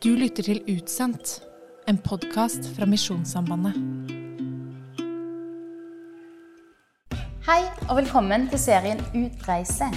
Du lytter til Utsendt, en podkast fra Misjonssambandet. Hei og velkommen til serien Utreise.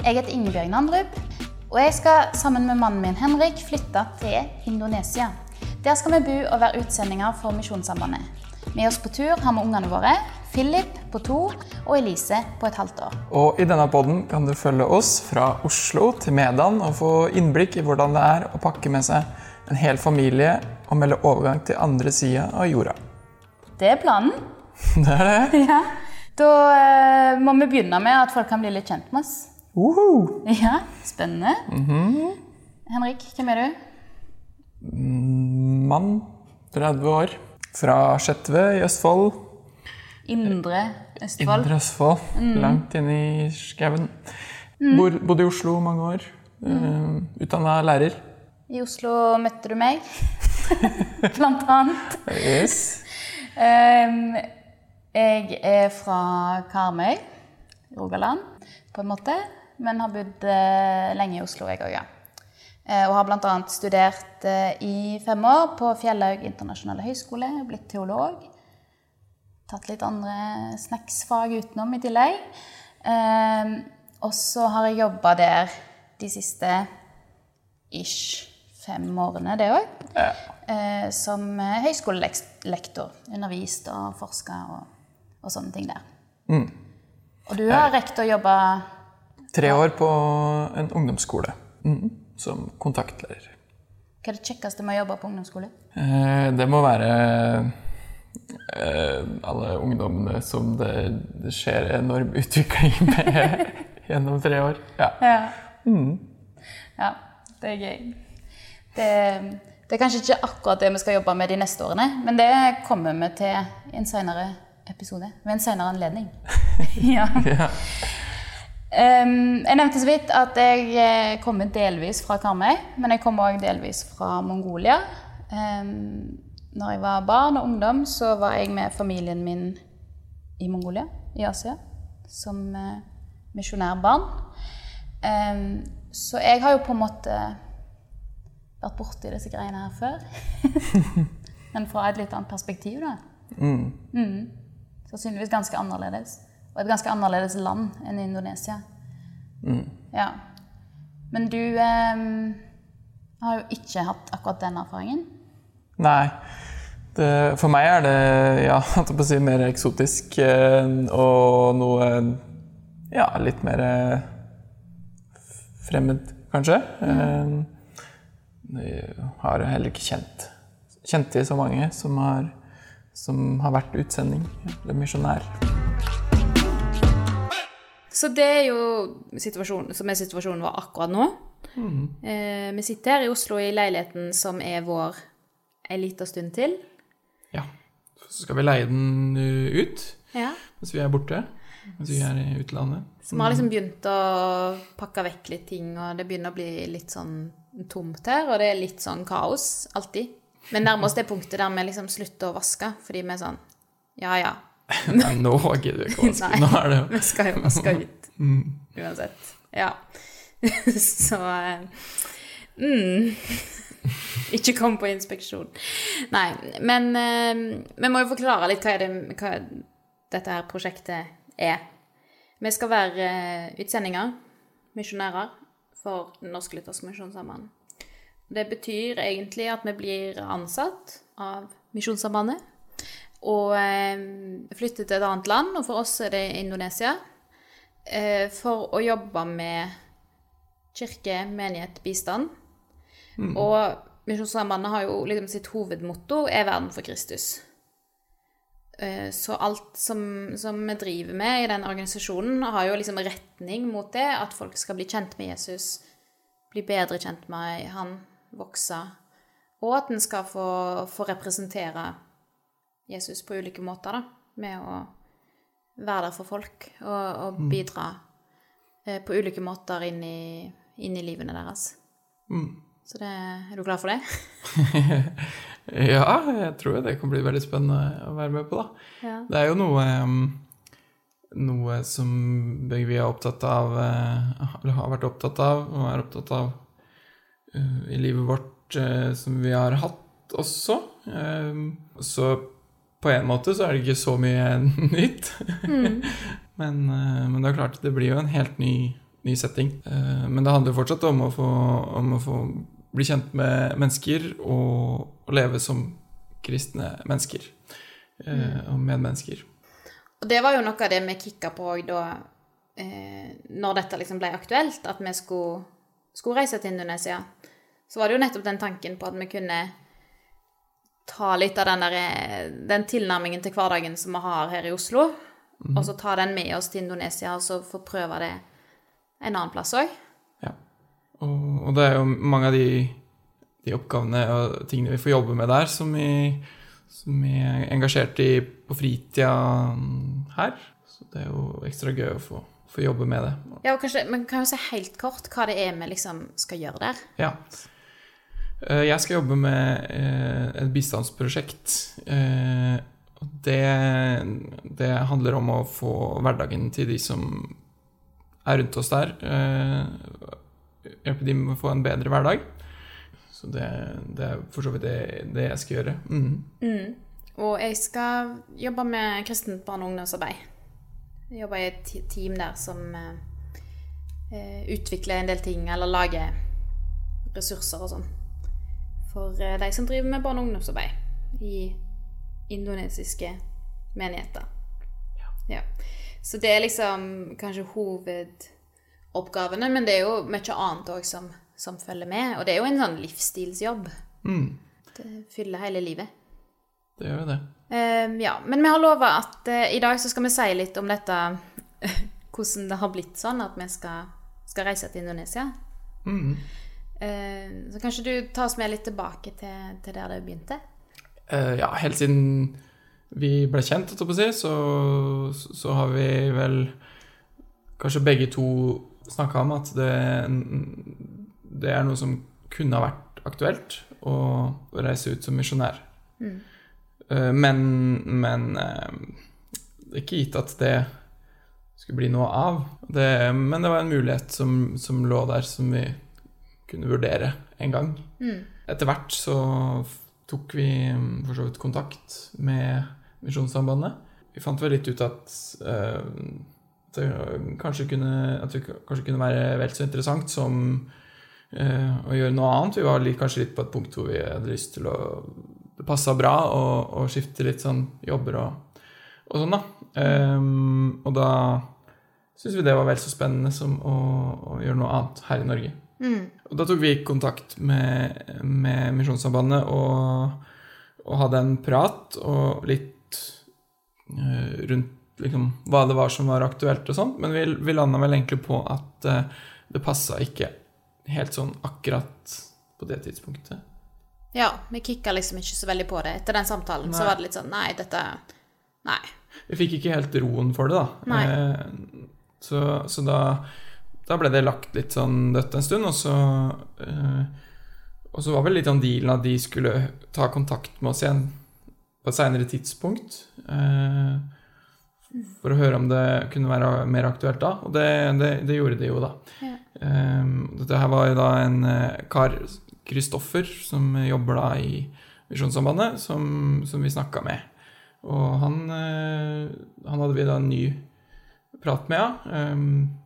Jeg heter Ingebjørg Nandrup, og jeg skal sammen med mannen min Henrik flytte til Indonesia. Der skal vi bo og være utsendinger for Misjonssambandet. Med oss på tur har vi ungene våre, Philip på to og Elise på et halvt år. Og I denne podden kan du følge oss fra Oslo til Medan og få innblikk i hvordan det er å pakke med seg en hel familie og melde overgang til andre sida av jorda. Det er planen. Det er det. Ja. Da eh, må vi begynne med at folk kan bli litt kjent med oss. Uhu. Ja, Spennende. Henrik, hvem er du? Mann, 30 år, fra Skjetve i Østfold. Indre Østfold. Indre Østfold, langt inne i skauen. Bor- Bodde i Oslo mange år. Mm. Utdanna lærer. I Oslo møtte du meg, blant annet. Yes. Ehm, jeg er fra Karmøy, Rogaland, på en måte. Men har bodd eh, lenge i Oslo, jeg òg, ja. Eh, og har bl.a. studert eh, i fem år på Fjellhaug internasjonale høgskole. Blitt teolog. Tatt litt andre snacksfag utenom i tillegg. Eh, og så har jeg jobba der de siste ish fem årene, det òg. Ja. Eh, som høyskolelektor. Undervist og forska og, og sånne ting der. Mm. Og du har rekt å jobbe Tre år på en ungdomsskole mm. som kontaktlærer. Hva er det kjekkeste med å jobbe på ungdomsskole? Eh, Det må være alle ungdommene som det, det skjer enorm utvikling med gjennom tre år. Ja. Ja. ja, det er gøy. Det, det er kanskje ikke akkurat det vi skal jobbe med de neste årene, men det kommer vi til i en senere episode. Ved en senere anledning. ja. Ja. Um, jeg nevnte så vidt at jeg eh, kommer delvis fra Karmøy, men jeg kommer òg delvis fra Mongolia. Um, når jeg var barn og ungdom, så var jeg med familien min i Mongolia, i Asia, som eh, misjonærbarn. Um, så jeg har jo på en måte vært borti disse greiene her før. men fra et litt annet perspektiv, da. Mm. Sannsynligvis ganske annerledes. Og et ganske annerledes land enn Indonesia. Ja. Men du um, har jo ikke hatt akkurat den erfaringen. Nei. Det, for meg er det ja, på å si, mer eksotisk eh, og noe ja, litt mer eh, fremmed, kanskje. Mm. Jeg har heller ikke kjent kjent til så mange som har, som har vært utsending eller misjonær. Så det er jo situasjonen, som er situasjonen vår akkurat nå. Eh, vi sitter her i Oslo i leiligheten som er vår en lita stund til. Ja. Så skal vi leie den uh, ut Ja. mens vi er borte. Mens vi er i utlandet. Så vi har liksom begynt å pakke vekk litt ting, og det begynner å bli litt sånn tomt her, og det er litt sånn kaos alltid. Men nærmer oss det punktet der vi liksom slutter å vaske, fordi vi er sånn Ja, ja. Nei, nå gidder vi ikke å vaske. Nei. Nå er det jo Vi skal jo vaske ut. Uansett. Ja. Så eh, mm. Ikke kom på inspeksjon. Nei, men uh, vi må jo forklare litt hva, det, hva dette her prosjektet er. Vi skal være uh, utsendinger, misjonærer, for Norsk Luthersk Misjonssamband. Det betyr egentlig at vi blir ansatt av Misjonssambandet og uh, flytter til et annet land, og for oss er det Indonesia, eh, for å jobbe med kirke, menighet, bistand. Og Misjonssambandet har jo liksom sitt hovedmotto er 'Verden for Kristus'. Eh, Så alt som, som vi driver med i den organisasjonen, har jo liksom retning mot det, at folk skal bli kjent med Jesus, bli bedre kjent med han, vokse, og at en skal få, få representere Jesus på ulike måter, da, med å være der for folk og, og bidra mm. på ulike måter inn i, inn i livene deres. Så det, er du klar for det? Ja, jeg tror det kan bli veldig spennende å være med på, da. Ja. Det er jo noe Noe som begge vi er opptatt av, eh, eller har vært opptatt av, og er opptatt av eh, i livet vårt eh, som vi har hatt også. Så på en måte så er det ikke så mye nytt. men, eh, men det er klart, det blir jo en helt ny, ny setting. Men det handler fortsatt om å få, om å få bli kjent med mennesker og, leve som kristne mennesker. eh, Og medmennesker. Og det var jo noe av det vi kicka på òg da eh, Når dette liksom ble aktuelt, at vi skulle, skulle reise til Indonesia, så var det jo nettopp den tanken på at vi kunne ta litt av den, der, eh, den tilnærmingen til hverdagen som vi har her i Oslo, og så ta den med oss til Indonesia, og så få prøve det en annen plass òg. Og det er jo mange av de, de oppgavene og tingene vi får jobbe med der, som vi, som vi er engasjert i på fritida her. Så det er jo ekstra gøy å få, få jobbe med det. Ja, og kanskje, Men kan jo si helt kort hva det er vi liksom skal gjøre der? Ja. Eh, Jeg skal jobbe med eh, et bistandsprosjekt. Eh, Det, det handler om å få hverdagen til de som er rundt oss der. Hjelpe dem med å få en bedre hverdag. Så det, det er for så vidt det, det jeg skal gjøre. Mhm. Og jeg skal jobbe med kristent barne- og ungdomsarbeid. Jeg jobber i et team der som eh, eh, utvikler en del ting, eller lager ressurser og sånn. For eh, de som driver med barne- og ungdomsarbeid i indonesiske menigheter. Ja. Så det er liksom kanskje hovedoppgavene, men det er jo mye annet òg som, som følger med. Og det er jo en sånn livsstilsjobb. Mm. Det fyller hele livet. Det gjør jo det. Um, ja, men vi har lova at uh, i dag så skal vi si litt om dette Hvordan det har blitt sånn at vi skal, skal reise til Indonesia. Mm. Uh, så kanskje du tar oss med litt tilbake til, til der det begynte? Uh, ja, helt siden vi ble kjent, holdt jeg på å si, så, så har vi vel kanskje begge to snakka om at det, det er noe som kunne ha vært aktuelt å reise ut som misjonær. Mm. Men, men eh, det er ikke gitt at det skulle bli noe av. Det, men det var en mulighet som, som lå der, som vi kunne vurdere en gang. Etter hvert så tok vi mm, for så vidt kontakt med Misjonssambandet. Vi fant vel litt ut at, uh, det kanskje kunne, at det kanskje kunne være vel så interessant som eh, å gjøre noe annet. Vi var litt, kanskje litt på et punkt hvor vi hadde lyst til å Det passa bra å, skifte litt sånn jobber og, og sånn, da. Ehm, og da syntes vi det var vel så spennende som å, å gjøre noe annet her i Norge. Og da tok vi kontakt med, med Misjonssambandet og, og hadde en prat og litt eh, rundt liksom, hva det var som var aktuelt og sånn, men vi, vi landa vel egentlig på at uh, det passa ikke helt sånn akkurat på det tidspunktet. Ja, vi kicka liksom ikke så veldig på det. Etter den samtalen så var det litt sånn Nei, dette Nei. Vi fikk ikke helt roen for det, da. Nei. Eh, så, så da, da ble det lagt litt sånn dødt en stund, og så eh, Og så var vel litt sånn dealen at de skulle ta kontakt med oss igjen på et seinere tidspunkt. eh, for å høre om det kunne være mer aktuelt da, og det, det, det gjorde det jo, da. Ja. Um, dette her var jo da en eh, kar, Kristoffer, som jobber da i Misjonssambandet, som, som vi snakka med. Og han, eh, han hadde vi da en ny prat med, ja. Um,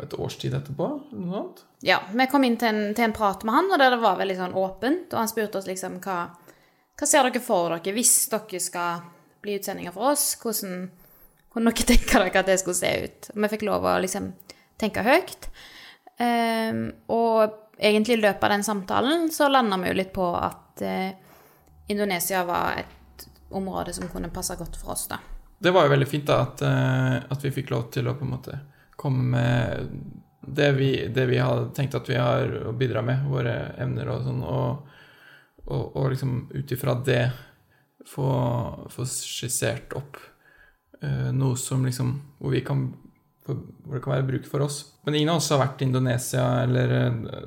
Et års tid etterpå, eller noe sånt. Ja, vi kom inn til en, til en prat med han, og der det var veldig sånn åpent. Og han spurte oss liksom hva, hva ser dere for dere hvis dere skal bli utsendinger for oss? Hvordan kunne dere tenke dere at det skulle se ut? Vi fikk lov å liksom tenke høyt. Um, og egentlig i løpet av den samtalen så landa vi jo litt på at uh, Indonesia var et område som kunne passe godt for oss, da. Det var jo veldig fint da, at, uh, at vi fikk lov til å på en måte komme med det vi, det vi har tenkt at vi har å bidra med, våre evner og sånn, og, og, og liksom ut ifra det få, få skissert opp uh, noe som liksom Hvor vi kan for, hvor det kan være bruk for oss. Men ingen av oss har vært i Indonesia, eller uh,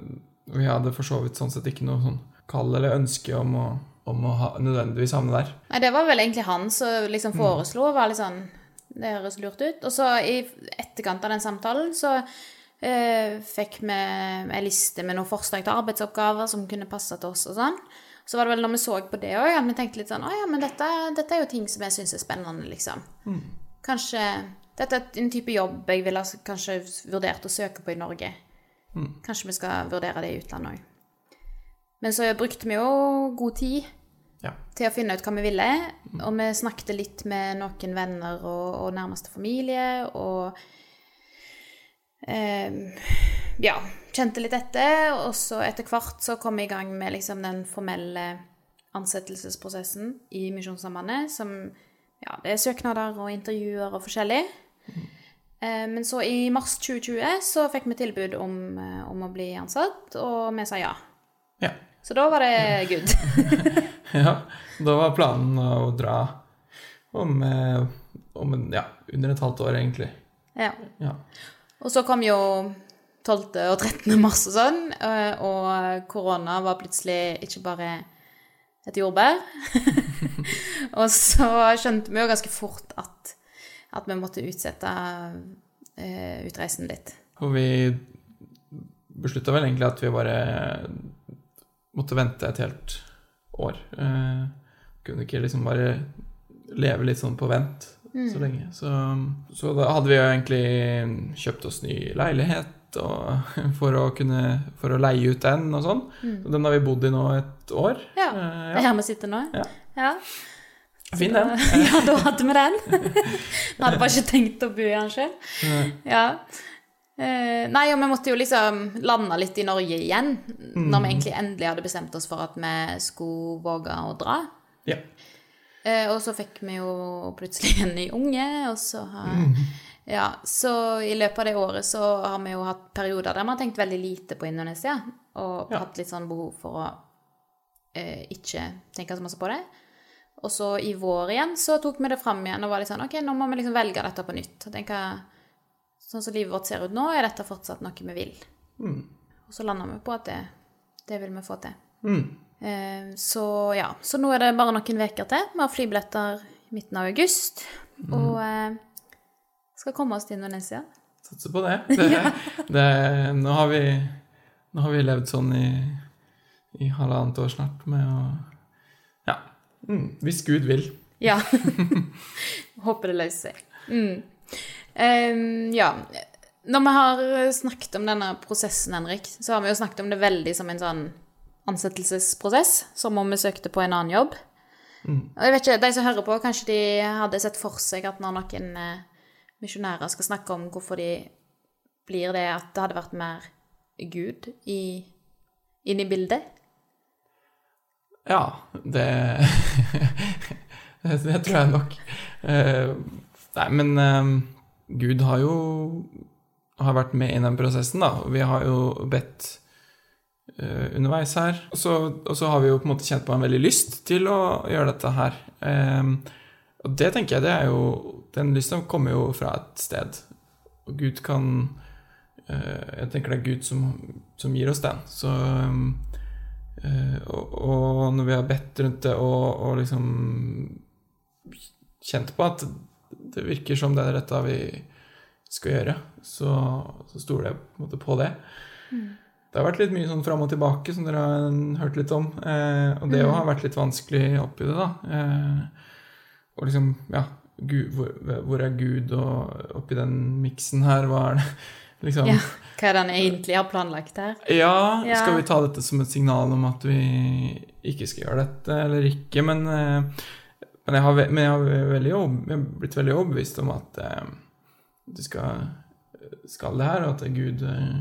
vi hadde for så vidt sånn sett ikke noe sånn kall eller ønske om å, om å ha, nødvendigvis havne der. Nei, det var vel egentlig han som liksom foreslo, var litt sånn Det høres lurt ut. Og så i etterkant av den samtalen så Eh, fikk vi ei liste med noen forslag til arbeidsoppgaver som kunne passe til oss og sånn. Så var det vel når vi så på det òg, at vi tenkte litt sånn Å ja, men dette, dette er jo ting som jeg syns er spennende, liksom. Kanskje Dette er en type jobb jeg ville kanskje vurdert å søke på i Norge. Kanskje vi skal vurdere det i utlandet òg. Men så brukte vi jo god tid Ja. til å finne ut hva vi ville. Og vi snakket litt med noen venner og, og nærmeste familie, og eh, ja, kjente litt etter. Og så etter hvert så kom vi i gang med liksom den formelle ansettelsesprosessen i Misjonssambandet, som ja, det er søknader og intervjuer og forskjellig. Eh, Men så i mars 2020 så fikk vi tilbud om, eh, om å bli ansatt, og vi sa ja. Ja. Så da var det good. ja. Da var planen å dra om, eh, om ja, under et halvt år, egentlig. Ja. Ja. Og så kom jo 12. og 13. mars og sånn, eh, og korona var plutselig ikke bare et jordbær. og så skjønte vi jo ganske fort at, at vi måtte utsette eh, utreisen litt. Og vi beslutta vel egentlig at vi bare måtte vente et helt år. Eh, kunne ikke liksom bare leve litt sånn på vent så lenge. Så, så da hadde vi jo egentlig kjøpt oss ny leilighet og, for, å kunne, for å leie ut den og sånn. Så den har vi bodd i nå et år. Ja, Eh, Det er her vi sitter nå. Ja. ja. Fin den. Ja, da hadde vi den. Vi hadde bare ikke tenkt å bo i den sjøl. Ja. Uh, nei, og vi måtte jo liksom lande litt i Norge igjen, når vi egentlig endelig hadde bestemt oss for at vi skulle våge å dra. Ja. Uh, og så fikk vi jo plutselig en ny unge, og så har Ja, så i løpet av det året så har vi jo hatt perioder der vi har tenkt veldig lite på Indonesia, og Ja. hatt litt sånn behov for å eh, ikke tenke så masse på det. Og så i vår igjen så tok vi det fram igjen og var litt sånn OK, nå må vi liksom velge dette på nytt. Og tenke Sånn som livet vårt ser ut nå, er dette fortsatt noe vi vil. Og så landa vi på at det, det vil vi få til. Mm. Eh, så ja. Så nå er det bare noen uker til. Vi har flybilletter i midten av august. Og eh, skal komme oss til Indonesia. Satser på det. det, det nå, har vi, nå har vi levd sånn i, i halvannet år snart med å Ja. Mm, hvis Gud vil. Ja. Håper det løser seg. Mm. Um, ja. Når vi har snakket om denne prosessen, Henrik, så har vi jo snakket om det veldig som en sånn ansettelsesprosess, som om vi søkte på en annen jobb. Og jeg vet ikke, De som hører på, kanskje de hadde sett for seg at når noen eh, misjonærer skal snakke om hvorfor de blir det, at det hadde vært mer Gud i, inn i bildet. Ja, det Det tror jeg nok. Eh, nei, men eh, Gud har jo har vært med i den prosessen, da. Vi har jo bedt eh, underveis her. Og så, har vi jo på en måte kjent på en veldig lyst til å gjøre dette her. Og det tenker jeg, det er jo Den lysten kommer jo fra et sted. Og Gud kan eh, Jeg tenker det er Gud som, som gir oss den. Så eh, og, og når vi har bedt rundt det og, og liksom kjent på at det virker som det er dette vi skal gjøre, så, så stoler jeg på, på det. Det har vært litt mye sånn fram og tilbake, som dere har hørt litt om. Eh, og det mm. har vært litt vanskelig oppi det, da. Eh, og liksom, ja Gud, hvor, hvor er Gud og oppi den miksen her? Hva er det? Liksom, Ja. Hva er det han egentlig har planlagt her? ja, Ja. skal vi ta dette som et signal om at vi ikke skal gjøre dette, eller ikke? Men, eh, men, jeg, har, men jeg, har veldig, jeg har blitt veldig overbevist om at eh, du skal, skal det her, og at Gud eh,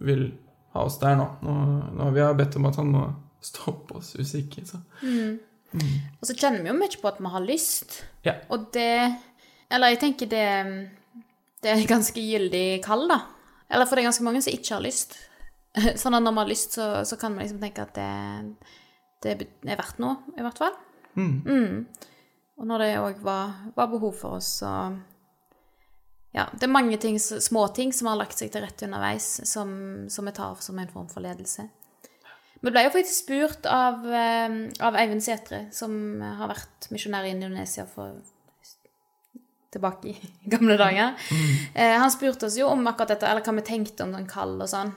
vil ha oss der nå. Nå, nå har vi har bedt om at han må stoppe oss hvis ikke. Så. Og så kjenner vi jo mye på at vi har lyst. Ja. Og det Eller jeg tenker det Det er ganske gyldig kall, da. Eller for det er ganske mange som ikke har lyst. Sånn at når vi har lyst, så, så kan vi liksom tenke at det, det er verdt noe, i hvert fall. Mm. Og når det òg var, var behov for oss, så Ja, det er mange ting, små ting som har lagt seg til rette underveis, som, som vi tar som en form for ledelse. Vi ble jo faktisk spurt av, eh, av Eivind Sætre, som har vært misjonær i Indonesia for tilbake i gamle dager. Eh, han spurte oss jo om akkurat dette, eller hva vi tenkte om sånn kall og sånn.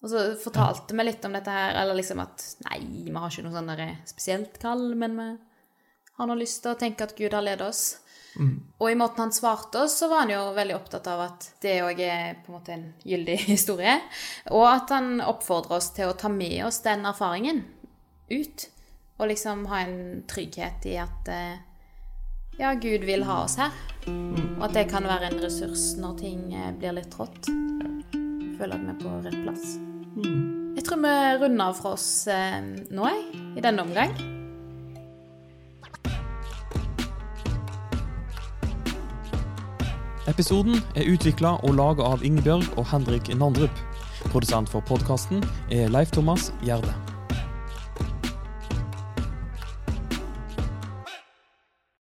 Og så fortalte vi litt om dette her, eller liksom at nei, vi har ikke noe sånn der spesielt kall, men vi har nå lyst til å tenke at Gud har ledet oss. Og i måten han svarte oss, så var han jo veldig opptatt av at det òg er på en måte en gyldig historie. Og at han oppfordrer oss til å ta med oss den erfaringen ut. Og liksom ha en trygghet i at eh, ja, Gud vil ha oss her. Og at det kan være en ressurs når ting eh, blir litt trått. Føler at vi er på rett plass. Jeg tror vi runder av fra oss eh, nå, jeg, i denne omgang. Episoden er utvikla og laga av Ingebjørg og Henrik Nandrup. Produsent for podkasten er Leif Thomas Gjerde.